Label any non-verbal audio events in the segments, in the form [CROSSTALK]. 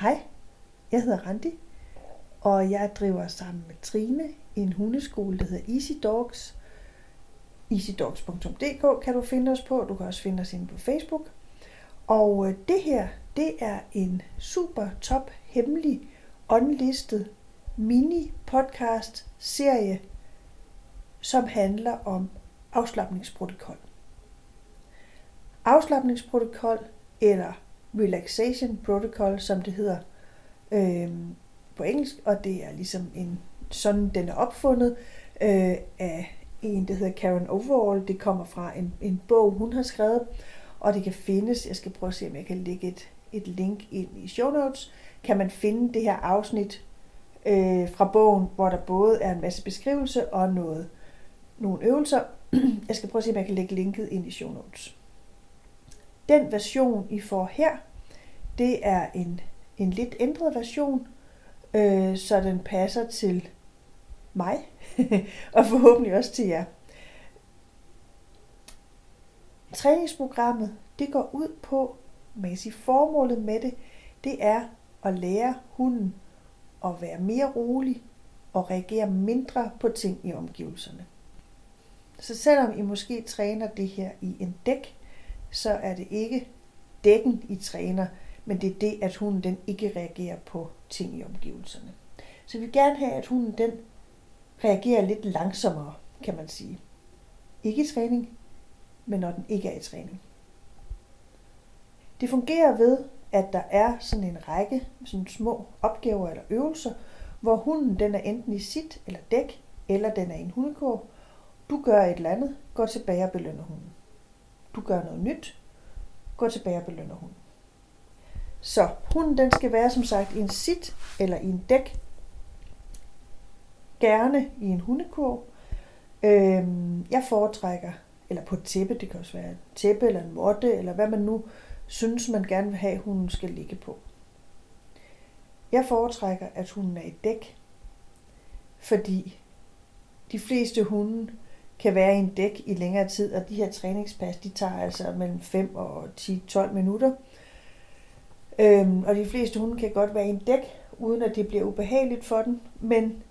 Hej, jeg hedder Randi, og jeg driver sammen med Trine en hundeskole, der hedder Easy Dogs. easydogs.dk kan du finde os på. Du kan også finde os inde på Facebook. Og øh, det her, det er en super top hemmelig unlistet mini podcast serie, som handler om afslappningsprotokol. Afslappningsprotokol eller relaxation protocol, som det hedder øh, på engelsk, og det er ligesom en sådan, den er opfundet øh, af en, der hedder Karen Overall. Det kommer fra en, en bog, hun har skrevet, og det kan findes, jeg skal prøve at se, om jeg kan lægge et, et link ind i show notes, kan man finde det her afsnit øh, fra bogen, hvor der både er en masse beskrivelse og noget, nogle øvelser. [CLEARS THROAT] Jeg skal prøve at se, om jeg kan lægge linket ind i show notes. Den version, I får her, det er en, en lidt ændret version, øh, så den passer til mig, [LAUGHS] og forhåbentlig også til jer. Træningsprogrammet, det går ud på, man kan sige, formålet med det, det er at lære hunden at være mere rolig og reagere mindre på ting i omgivelserne. Så selvom I måske træner det her i en dæk, så er det ikke dækken, I træner, men det er det, at hunden den ikke reagerer på ting i omgivelserne. Så vi vil gerne have, at hunden den reagerer lidt langsommere, kan man sige. Ikke i træning, men når den ikke er i træning. Det fungerer ved, at der er sådan en række sådan små opgaver eller øvelser, hvor hunden den er enten i sit eller dæk, eller den er i en hundekurv. Du gør et eller andet, går tilbage og belønner hunden. Du gør noget nyt, gå tilbage og belønner hunden. Så hunden den skal være som sagt i en sit eller i en dæk. Gerne i en hundekurv. Øhm, jeg foretrækker, eller på et tæppe, det kan også være et tæppe eller en måtte, eller hvad man nu synes, man gerne vil have, hunden skal ligge på. Jeg foretrækker, at hunden er i dæk, fordi de fleste hunde kan være i en dæk i længere tid, og de her træningspas, de tager altså mellem 5 og 10-12 minutter. Øhm, og de fleste hunde kan godt være i en dæk, uden at det bliver ubehageligt for dem, men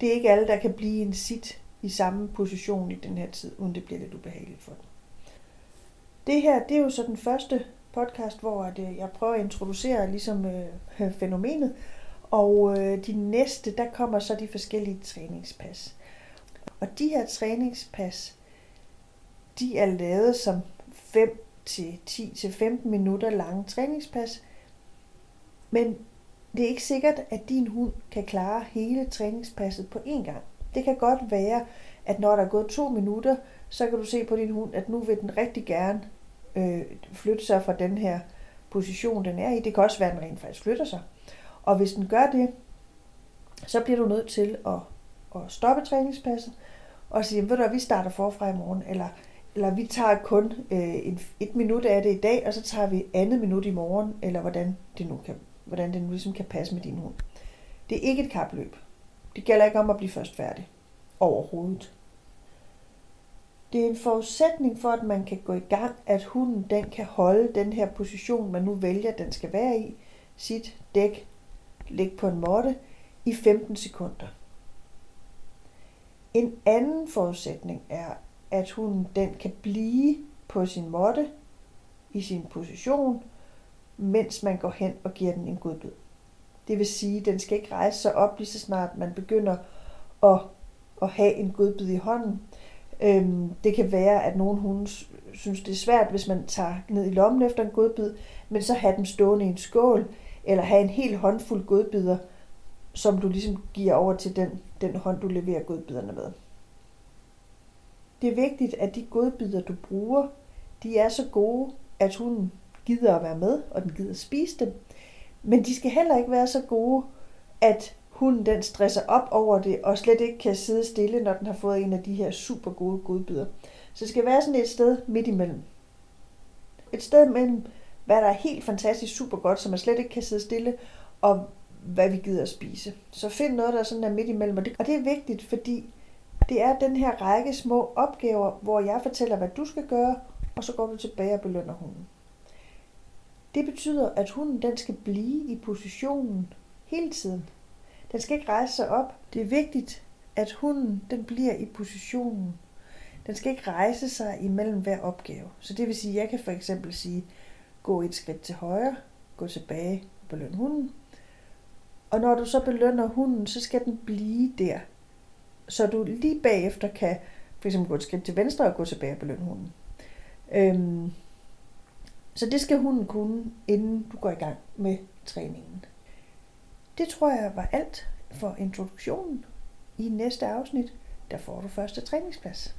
det er ikke alle, der kan blive i en sit i samme position i den her tid, uden det bliver lidt ubehageligt for dem. Det her, det er jo så den første podcast, hvor øh, jeg prøver at introducere ligesom øh, fænomenet, og øh, de næste, der kommer så de forskellige træningspas. Og de her træningspas, de er lavet som 5 til 10 til 15 minutter lange træningspas, men det er ikke sikkert, at din hund kan klare hele træningspasset på én gang. Det kan godt være, at når der er gået to minutter, så kan du se på din hund, at nu vil den rigtig gerne øh, flytte sig fra den her position, den er i. Det kan også være, at den rent faktisk flytter sig. Og hvis den gør det, så bliver du nødt til at, at stoppe træningspasset og sige, ved du vi starter forfra i morgen, eller, eller vi tager kun øh, et, et minut af det i dag, og så tager vi andet minut i morgen, eller hvordan det nu kan, hvordan det nu ligesom kan passe med din hund. Det er ikke et kapløb. Det gælder ikke om at blive først færdig. Overhovedet. Det er en forudsætning for, at man kan gå i gang, at hunden den kan holde den her position, man nu vælger, den skal være i, sit dæk, ligge på en måtte, i 15 sekunder. En anden forudsætning er, at hunden den kan blive på sin måtte, i sin position, mens man går hen og giver den en godbid. Det vil sige, at den skal ikke rejse sig op lige så snart man begynder at, at have en godbid i hånden. Øhm, det kan være, at nogle hunde synes, det er svært, hvis man tager ned i lommen efter en godbid, men så have dem stående i en skål, eller have en hel håndfuld godbidder, som du ligesom giver over til den, den hånd, du leverer godbiderne med. Det er vigtigt, at de godbider, du bruger, de er så gode, at hunden gider at være med, og den gider at spise dem. Men de skal heller ikke være så gode, at hunden den stresser op over det, og slet ikke kan sidde stille, når den har fået en af de her super gode godbider. Så det skal være sådan et sted midt imellem. Et sted mellem, hvad der er helt fantastisk super godt, så man slet ikke kan sidde stille, og hvad vi gider at spise. Så find noget, der sådan der midt imellem. Og det, og det er vigtigt, fordi det er den her række små opgaver, hvor jeg fortæller, hvad du skal gøre, og så går du tilbage og belønner hunden Det betyder, at hunden den skal blive i positionen hele tiden. Den skal ikke rejse sig op. Det er vigtigt, at hunden den bliver i positionen. Den skal ikke rejse sig imellem hver opgave. Så det vil sige, at jeg kan for eksempel sige, gå et skridt til højre, gå tilbage og beløn hunden. Og når du så belønner hunden, så skal den blive der. Så du lige bagefter kan for eksempel gå et skridt til venstre og gå tilbage og belønne hunden. Øhm, så det skal hunden kunne, inden du går i gang med træningen. Det tror jeg var alt for introduktionen. I næste afsnit, der får du første træningsplads.